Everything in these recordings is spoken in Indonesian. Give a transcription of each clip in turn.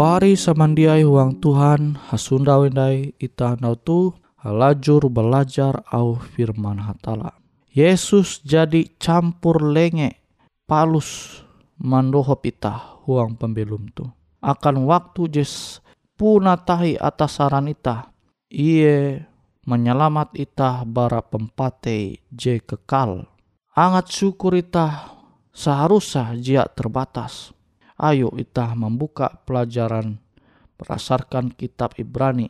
Pari samandiai huang Tuhan hasunda wendai ita nau tu halajur belajar au firman hatala. Yesus jadi campur lenge palus mandohop ita huang pembelum tu. Akan waktu jes puna tahi atas saran ita. Iye menyelamat ita bara pempate je kekal. Angat syukur ita seharusnya jia terbatas Ayo kita membuka pelajaran berdasarkan kitab Ibrani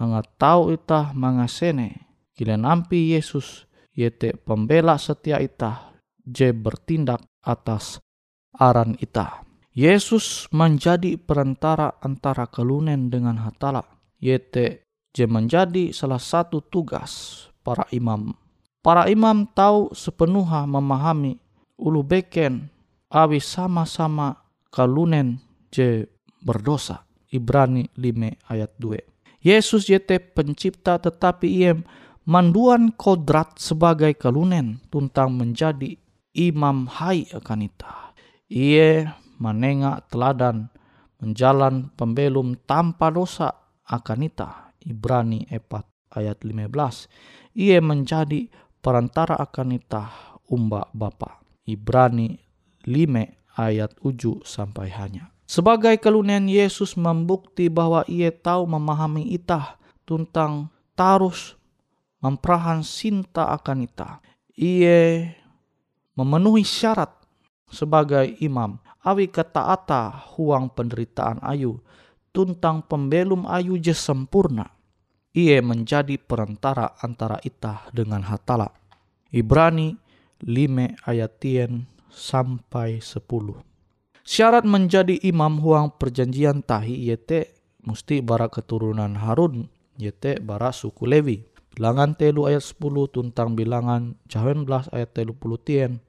Anga tahu itah mangasene. Kile nampi Yesus yete pembela setia itah je bertindak atas aran itah. Yesus menjadi perantara antara kelunen dengan hatala. Yete je menjadi salah satu tugas para imam. Para imam tahu sepenuhnya memahami ulu beken awi sama-sama kalunen je berdosa. Ibrani 5 ayat 2. Yesus yete pencipta tetapi ia manduan kodrat sebagai kalunen tuntang menjadi imam hai akan ita. Ia menengak teladan menjalan pembelum tanpa dosa akan ita. Ibrani 4 ayat 15. Ia menjadi perantara akan ita umba Bapa. Ibrani 5 ayat 7 sampai hanya. Sebagai kelunen Yesus membukti bahwa ia tahu memahami itah tentang tarus memperahan cinta akan ita. Ia memenuhi syarat sebagai imam. Awi ketaata huang penderitaan ayu tuntang pembelum ayu je sempurna. Ia menjadi perantara antara itah dengan hatala. Ibrani 5 ayat 10 sampai 10. Syarat menjadi imam huang perjanjian tahi yete mesti bara keturunan Harun yete bara suku Lewi. Bilangan telu ayat 10 tentang bilangan jawen belas ayat telu puluh tien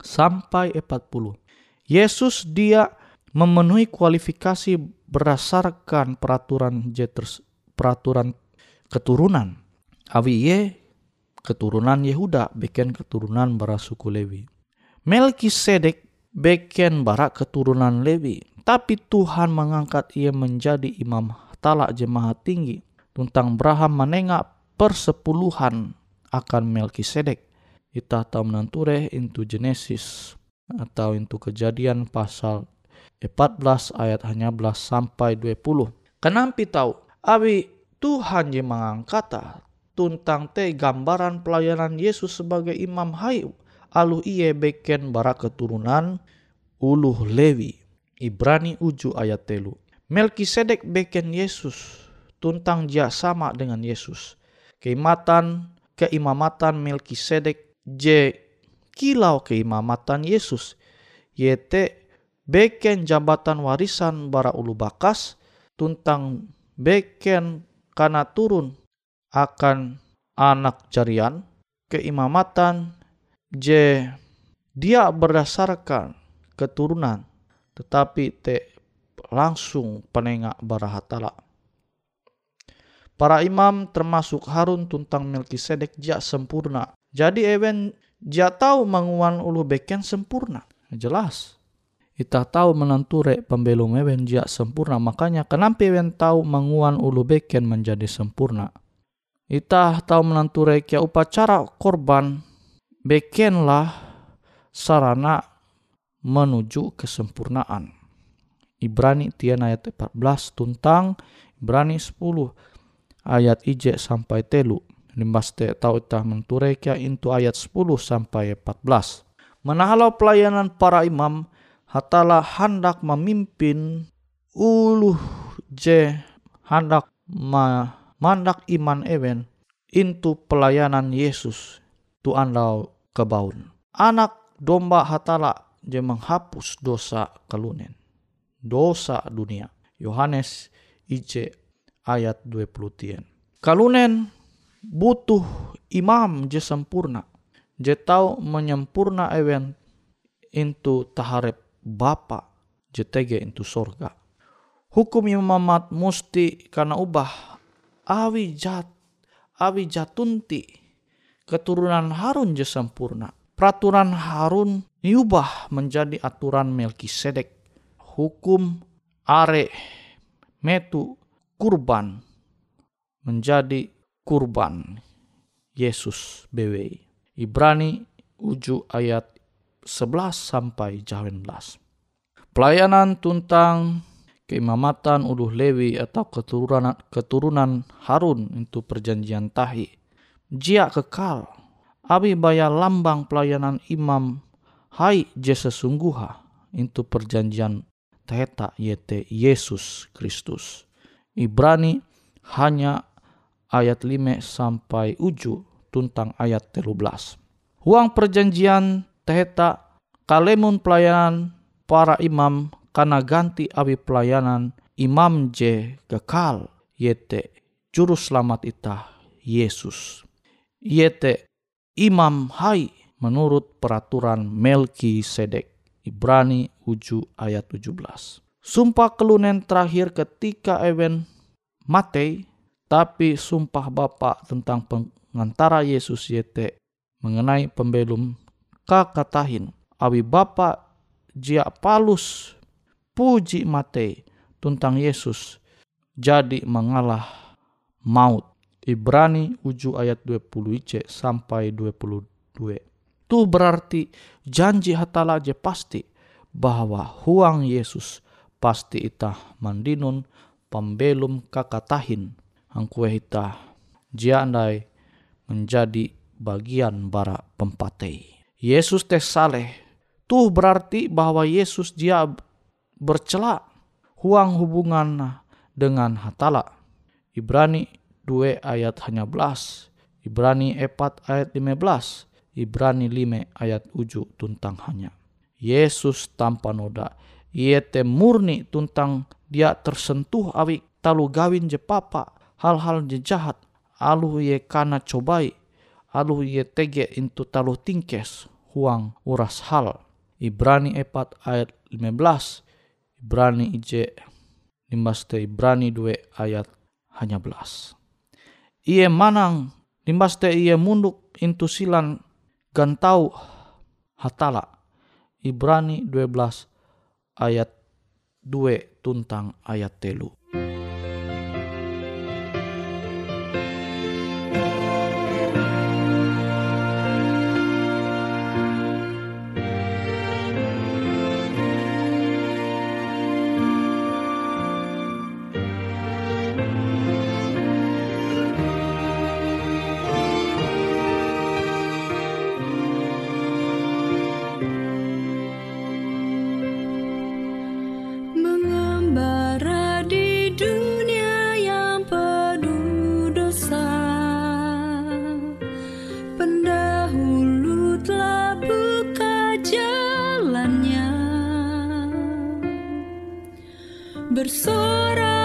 sampai 40. Yesus dia memenuhi kualifikasi berdasarkan peraturan jeters, peraturan keturunan. Awi ye keturunan Yehuda bikin keturunan bara suku Lewi. Melkisedek beken barak keturunan Lewi. Tapi Tuhan mengangkat ia menjadi imam talak jemaah tinggi. Tentang Abraham menengak persepuluhan akan Melkisedek. Kita tahu menanture into Genesis atau into kejadian pasal 14 ayat hanya belas sampai 20. Kenapa tahu? Abi Tuhan yang mengangkat tuntang te gambaran pelayanan Yesus sebagai imam hayu alu iye beken bara keturunan uluh Lewi. Ibrani uju ayat telu. Melkisedek beken Yesus tuntang dia sama dengan Yesus. Keimatan keimamatan Melkisedek je kilau keimamatan Yesus. Yete beken jabatan warisan bara ulu bakas tuntang beken karena turun akan anak jarian keimamatan je dia berdasarkan keturunan tetapi te langsung penengak barahatala. Para imam termasuk Harun tuntang Melkisedek dia sempurna. Jadi even dia tahu menguan ulu beken sempurna. Jelas. Kita tahu menenture pembelum even dia sempurna. Makanya kenapa even tahu menguan ulu beken menjadi sempurna. Kita tahu menenture kia upacara korban bekenlah sarana menuju kesempurnaan. Ibrani tian ayat 14 tuntang Ibrani 10 ayat ije sampai telu. Limbas te tau itah menturekia into ayat 10 sampai 14. Menahalau pelayanan para imam, hatalah hendak memimpin uluh je hendak ma mandak iman ewen into pelayanan Yesus tu andau kebaun. Anak domba hatala je menghapus dosa kalunen. Dosa dunia. Yohanes IC ayat 20 tien. Kalunen butuh imam je sempurna. Je tau menyempurna ewen into taharep bapa je tege into sorga. Hukum imamat musti karena ubah awi jat awi jatunti keturunan Harun je sempurna. Peraturan Harun diubah menjadi aturan Melkisedek. Hukum are metu kurban menjadi kurban Yesus BW. Ibrani uju ayat 11 sampai 19. Pelayanan tuntang keimamatan uluh Lewi atau keturunan keturunan Harun itu perjanjian tahi jia kekal. Abi bayar lambang pelayanan imam hai je sesungguha itu perjanjian teta yete Yesus Kristus. Ibrani hanya ayat 5 sampai uju tuntang ayat 13. Huang perjanjian teheta kalemun pelayanan para imam karena ganti awi pelayanan imam je kekal yete juru selamat ita Yesus. Yete imam hai menurut peraturan Melki Sedek. Ibrani uju ayat 17. Sumpah kelunen terakhir ketika Ewen mati, tapi sumpah Bapa tentang pengantara Yesus yete mengenai pembelum kakatahin awi Bapa jia palus puji mate tentang Yesus jadi mengalah maut. Ibrani uju ayat 20 ice sampai 22. Itu berarti janji hatala je pasti bahwa huang Yesus pasti ita mandinun pembelum kakatahin angkue ita jiandai menjadi bagian bara pempatei. Yesus teh saleh. Tuh berarti bahwa Yesus dia bercela huang hubungan dengan hatala. Ibrani 2 ayat hanya belas. Ibrani 4 ayat 15. Ibrani 5 ayat 7 tuntang hanya. Yesus tanpa noda. Ia te murni tuntang dia tersentuh awi talu gawin je papa. Hal-hal je jahat. Alu ye kana cobai. Alu ye tege intu talu tingkes. Huang uras hal. Ibrani 4 ayat 15 Ibrani ije limbas te Ibrani 2 ayat hanya belas Ie manang limbas te ie munduk intu silan gantau hatala Ibrani 12 ayat 2 tuntang ayat telu. Kebenaran Oh biarlah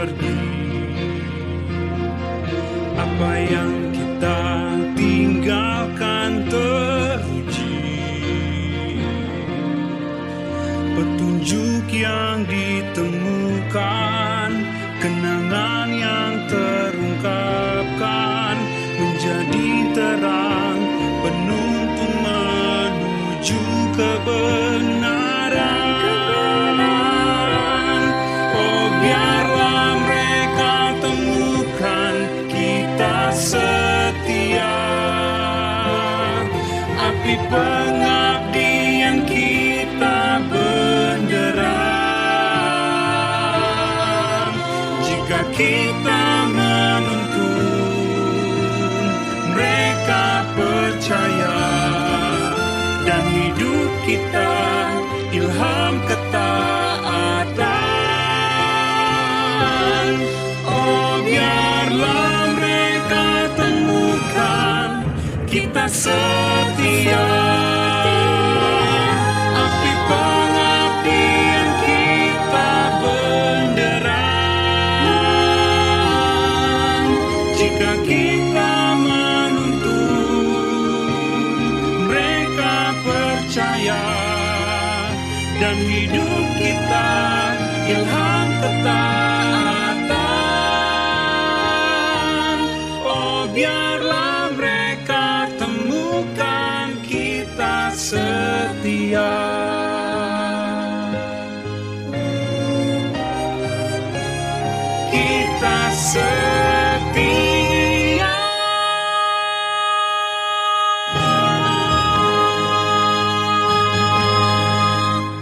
mereka kita ilham ketaatan. Oh biarlah mereka temukan kita setia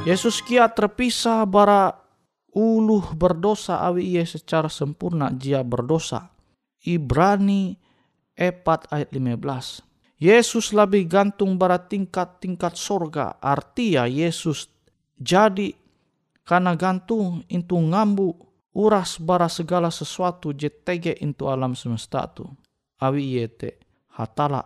Yesus kia terpisah bara uluh berdosa awi ia secara sempurna jia berdosa. Ibrani 4 ayat 15. Yesus lebih gantung bara tingkat-tingkat sorga. Artia Yesus jadi karena gantung itu ngambu uras bara segala sesuatu JTG into alam semesta tu. Awi iye te hatala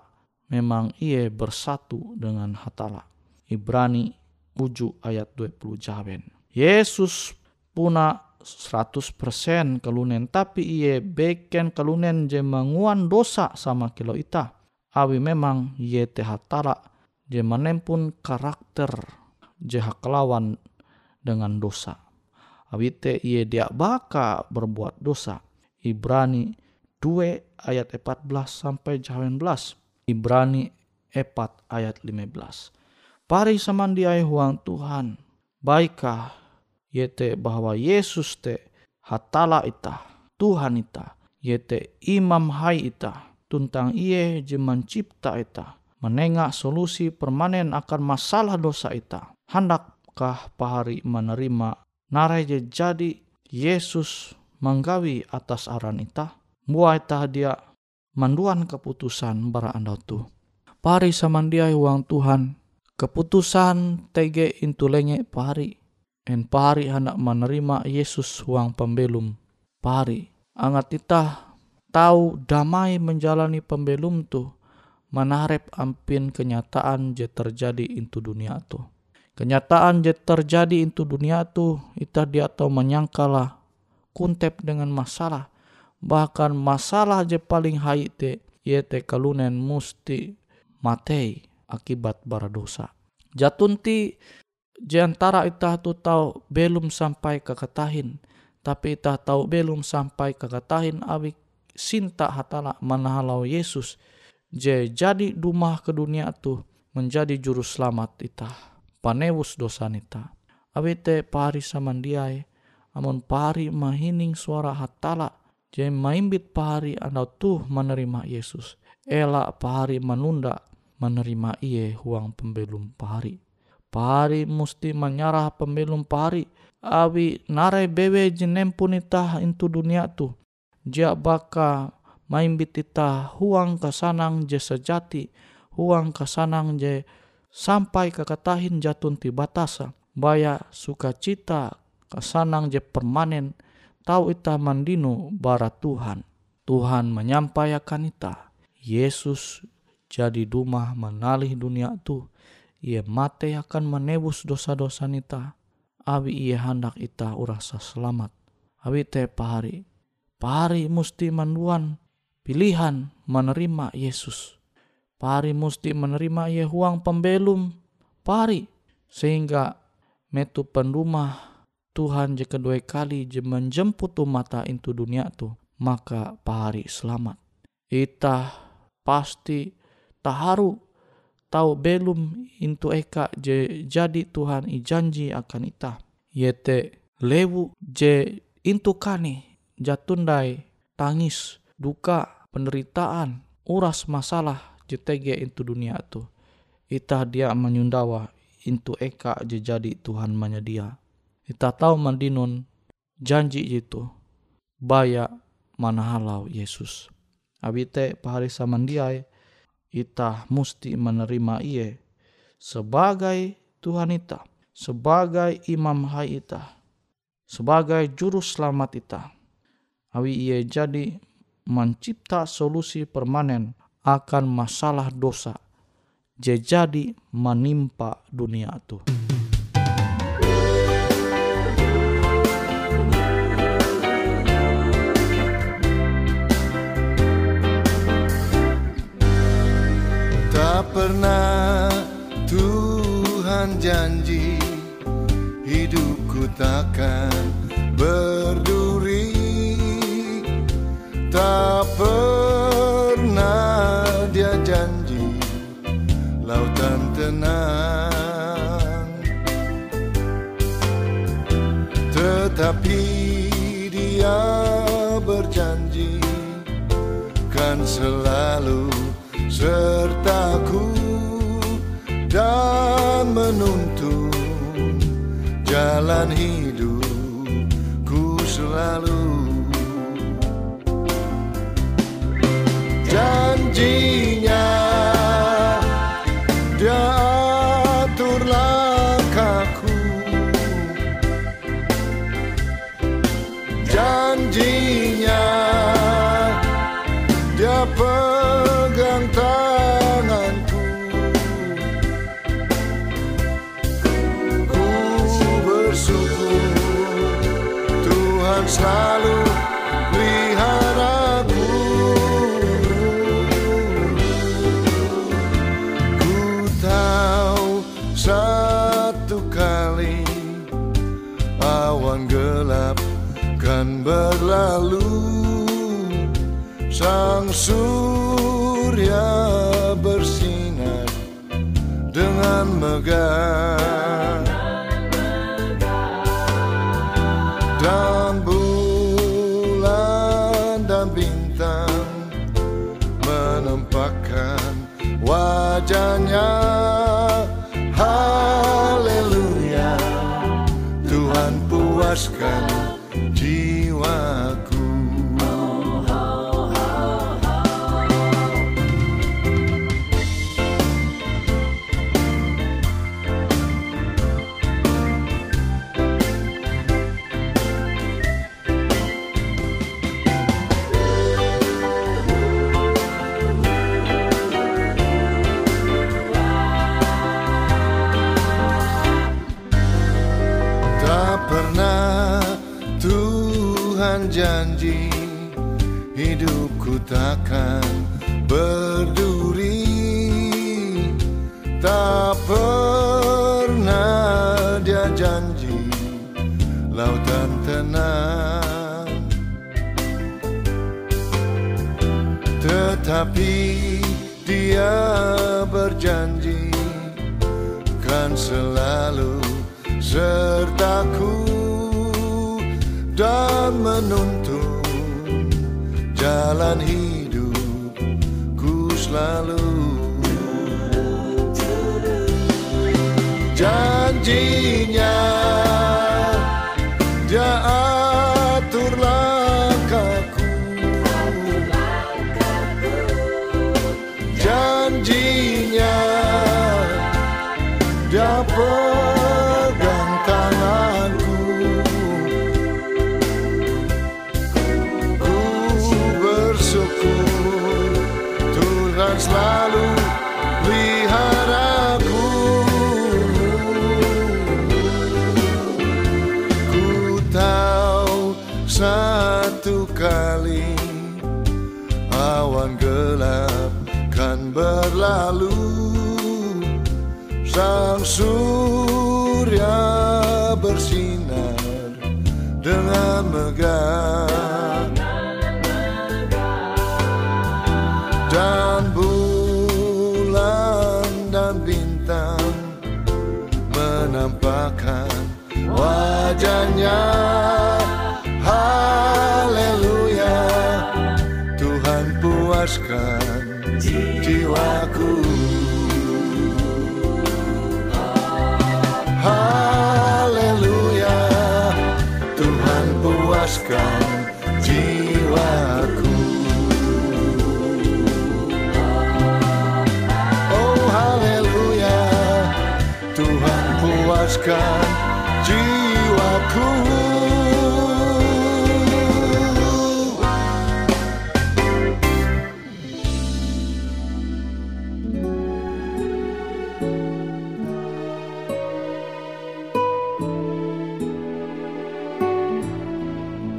memang iye bersatu dengan hatala. Ibrani 7 ayat 20 jawen. Yesus puna 100% kalunen tapi iye beken kalunen je manguan dosa sama kilo ita. Awi memang iye te hatala je menempun karakter je hakelawan dengan dosa. Awi te iye dia baka berbuat dosa. Ibrani 2 ayat 14 sampai 19. Ibrani 4 ayat 15. Pari samandiai huang Tuhan. Baikkah yete bahwa Yesus te hatala ita, Tuhan ita, yete imam hai ita, tuntang iye je mencipta ita, menengah solusi permanen akan masalah dosa ita. Hendakkah pahari menerima narai jadi Yesus menggawi atas aran ita? Buah ita dia manduan keputusan bara anda tu. Pari samandiai uang Tuhan, keputusan TG intu lenge pari. En pari hendak menerima Yesus uang pembelum. Pari, angat ita tahu damai menjalani pembelum tu menarep ampin kenyataan je terjadi intu dunia tu. Kenyataan terjadi intu dunia tu ita dia tahu menyangkalah kuntep dengan masalah. Bahkan masalah je paling hai te yete kalunen musti matei akibat bara dosa. Jatunti jantara ita tu tahu belum sampai ke katahin. Tapi ita tahu belum sampai ke katahin awi sinta hatala manahalau Yesus. Je jadi dumah ke dunia tu menjadi juru selamat ita. Panewus dosa nita. Awi te pari samandiai. Amun pari mahining suara hatala. Je maimbit pari andau tuh menerima Yesus. Ela pari menunda menerima iye huang pembelum pari. Pari musti menyarah pembelum pari. Awi narai bewe jenem pun itah intu dunia tu. Jia baka maimbit itah huang kesanang je sejati. Huang kesanang je sampai kekatahin jatun ti batasa. Baya sukacita kesanang je permanen. Tahu itah mandinu bara Tuhan. Tuhan menyampaikan itah. Yesus jadi dumah menalih dunia tu. Ia mate akan menebus dosa-dosa nita. Abi ia hendak ita urasa selamat. Abi te pahari. Pahari musti manduan pilihan menerima Yesus. Pahari musti menerima ia huang pembelum. Pahari sehingga metu pendumah Tuhan je kedua kali je menjemput mata into dunia tu maka pahari selamat. Ita pasti taharu tahu belum intu eka je jadi Tuhan i janji akan ita. Yete lewu je intu kane jatundai tangis duka penderitaan uras masalah je tege intu dunia tu. Ita dia menyundawa intu eka je jadi Tuhan menyedia. Ita tahu mandinun janji itu baya mana halau Yesus. Abite pahari samandiai ita musti menerima iye sebagai Tuhan ita, sebagai imam hai ita, sebagai juru selamat ita. Awi ia jadi mencipta solusi permanen akan masalah dosa jadi menimpa dunia itu. Tak pernah Tuhan janji megah Dan bulan dan bintang menampakkan wajahnya. Haleluya. Tuhan puaskan takkan berduri. Tak pernah dia janji Lautan tenang. Tetapi dia berjanji Kan selalu sertaku dan menuntun jalan hidupku selalu. Janjinya berlalu Sang surya bersinar dengan megah. Dan bulan dan bintang menampakkan wajahnya. Haleluya Tuhan puaskan jiwaku puaskan jiwaku. Oh haleluya Tuhan puaskan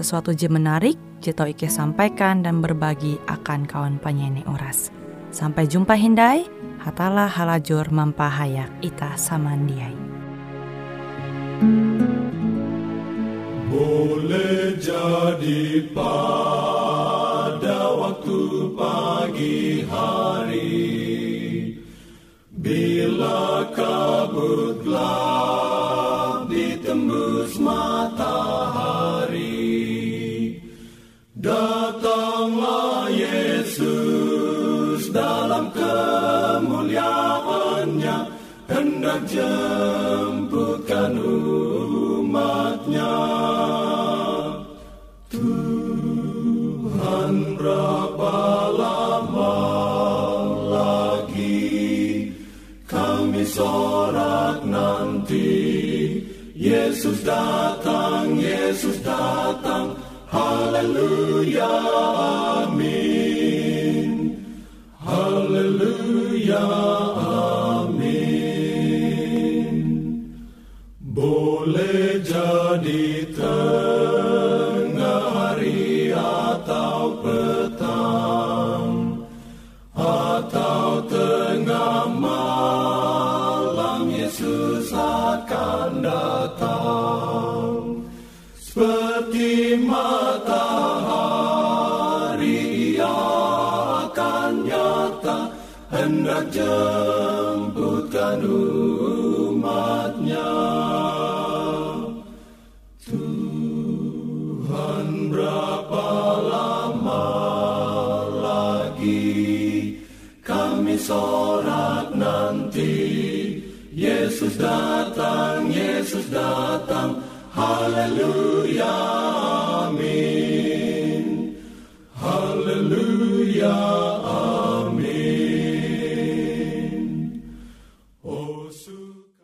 sesuatu je menarik, Jito Ike sampaikan dan berbagi akan kawan penyanyi Uras. Sampai jumpa Hindai, hatalah halajur mampahayak ita samandiai. Boleh jadi pada waktu pagi hari Bila kabut gelap Datang, Yesus datang. Haleluya, amin. Haleluya, amin. Boleh jadi tengah hari atau Jemputkan umatnya. Tuhan berapa lama lagi Kami sorak nanti? Yesus datang, Yesus datang. Haleluya